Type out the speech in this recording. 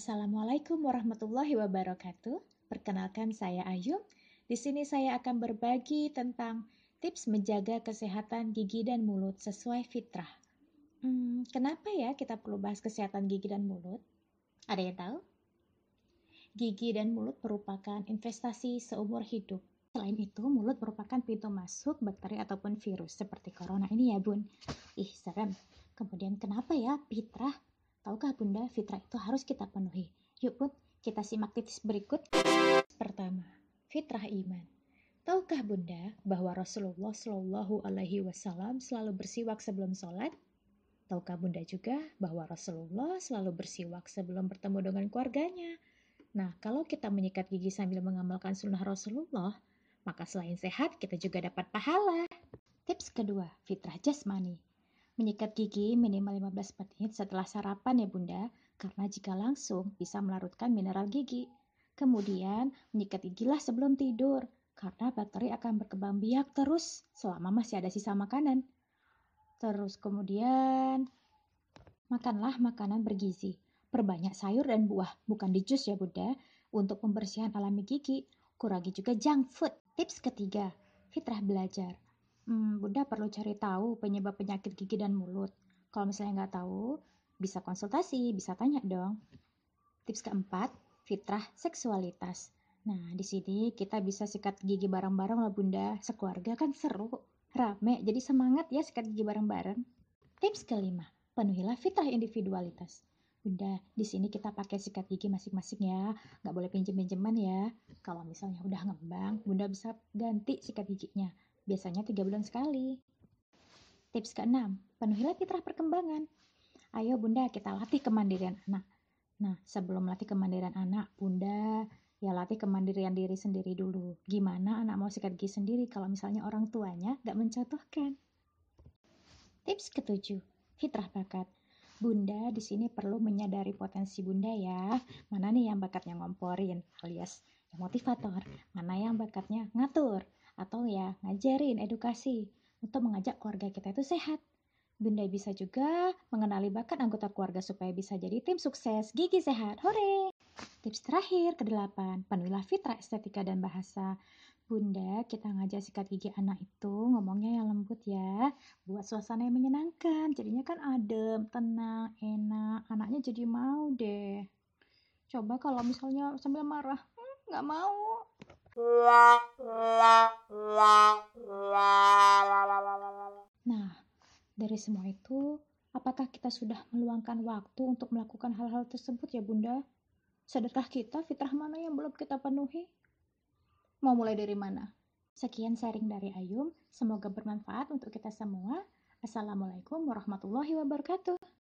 Assalamualaikum warahmatullahi wabarakatuh. Perkenalkan saya Ayu. Di sini saya akan berbagi tentang tips menjaga kesehatan gigi dan mulut sesuai fitrah. Hmm, kenapa ya kita perlu bahas kesehatan gigi dan mulut? Ada yang tahu? Gigi dan mulut merupakan investasi seumur hidup. Selain itu, mulut merupakan pintu masuk bakteri ataupun virus seperti corona ini ya bun. Ih, serem. Kemudian kenapa ya fitrah? Tahukah bunda, fitrah itu harus kita penuhi. Yuk bun, kita simak tips berikut. Pertama, fitrah iman. Tahukah bunda bahwa Rasulullah Shallallahu Alaihi Wasallam selalu bersiwak sebelum sholat? Tahukah bunda juga bahwa Rasulullah selalu bersiwak sebelum bertemu dengan keluarganya? Nah, kalau kita menyikat gigi sambil mengamalkan sunnah Rasulullah, maka selain sehat, kita juga dapat pahala. Tips kedua, fitrah jasmani. Menyikat gigi minimal 15 menit setelah sarapan ya bunda, karena jika langsung bisa melarutkan mineral gigi. Kemudian, menyikat gigilah sebelum tidur, karena bakteri akan berkembang biak terus selama masih ada sisa makanan. Terus kemudian, makanlah makanan bergizi Perbanyak sayur dan buah, bukan di jus ya Bunda, untuk pembersihan alami gigi. Kurangi juga junk food. Tips ketiga, fitrah belajar. Hmm, Bunda perlu cari tahu penyebab penyakit gigi dan mulut. Kalau misalnya nggak tahu, bisa konsultasi, bisa tanya dong. Tips keempat, fitrah seksualitas. Nah, di sini kita bisa sikat gigi bareng-bareng lah Bunda. Sekeluarga kan seru, rame, jadi semangat ya sikat gigi bareng-bareng. Tips kelima, penuhilah fitrah individualitas. Bunda, di sini kita pakai sikat gigi masing-masing ya. Nggak boleh pinjem-pinjeman ya. Kalau misalnya udah ngembang, Bunda bisa ganti sikat giginya. Biasanya tiga bulan sekali. Tips keenam, penuhilah fitrah perkembangan. Ayo Bunda, kita latih kemandirian anak. Nah, sebelum latih kemandirian anak, Bunda ya latih kemandirian diri sendiri dulu. Gimana anak mau sikat gigi sendiri kalau misalnya orang tuanya nggak mencontohkan? Tips ketujuh, fitrah bakat. Bunda di sini perlu menyadari potensi Bunda ya. Mana nih yang bakatnya ngomporin alias yang motivator, mana yang bakatnya ngatur atau ya ngajarin edukasi untuk mengajak keluarga kita itu sehat. Bunda bisa juga mengenali bakat anggota keluarga supaya bisa jadi tim sukses gigi sehat. Hore! Tips terakhir ke-8, penuhilah fitrah estetika dan bahasa. Bunda, kita ngajak sikat gigi anak itu ngomongnya yang lembut ya, buat suasana yang menyenangkan. Jadinya kan adem, tenang, enak. Anaknya jadi mau deh. Coba kalau misalnya sambil marah, hmm, nggak hmm, mau. Nah, dari semua itu, apakah kita sudah meluangkan waktu untuk melakukan hal-hal tersebut ya Bunda? Sadarkah kita fitrah mana yang belum kita penuhi? Mau mulai dari mana? Sekian sharing dari Ayum, semoga bermanfaat untuk kita semua. Assalamualaikum warahmatullahi wabarakatuh.